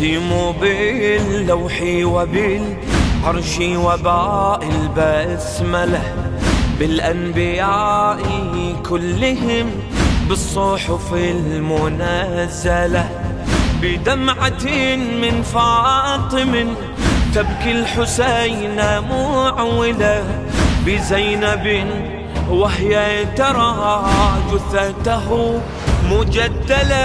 يقسم باللوح وبالعرش وباء البسملة بالأنبياء كلهم بالصحف المنزلة. بدمعة من فاطم تبكي الحسين معولة بزينب وهي ترى جثته مجدلة.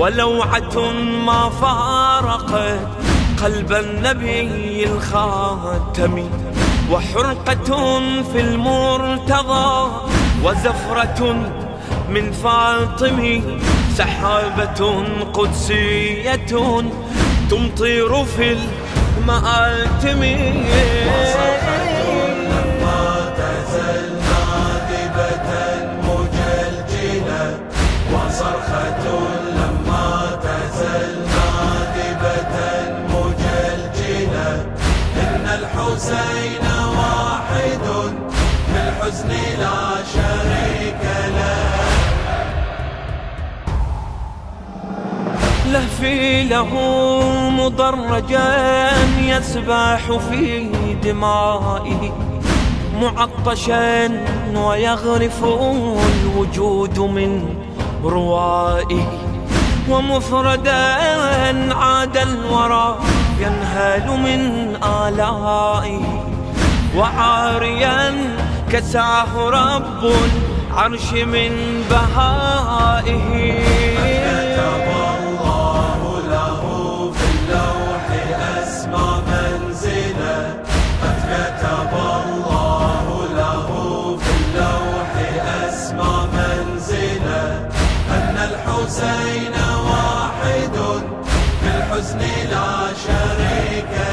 ولوعة ما فارقت قلب النبي الخاتم. وحرقة في المرتضى وزفرة من فاطم سحابة قدسية تمطر في المآتم. لما الحزن لا شريك له. لهفي له مضرجا يسبح في دمائه معطشا ويغرف الوجود من روائه. ومفردا عاد الورى ينهال من آلائه. وعاريا كسعه رب عرش من بهائه. كتب الله له في اللوح أسمى منزله قد كتب الله له في اللوح أسمى منزله أن الحسين واحد في الحزن لا شريك له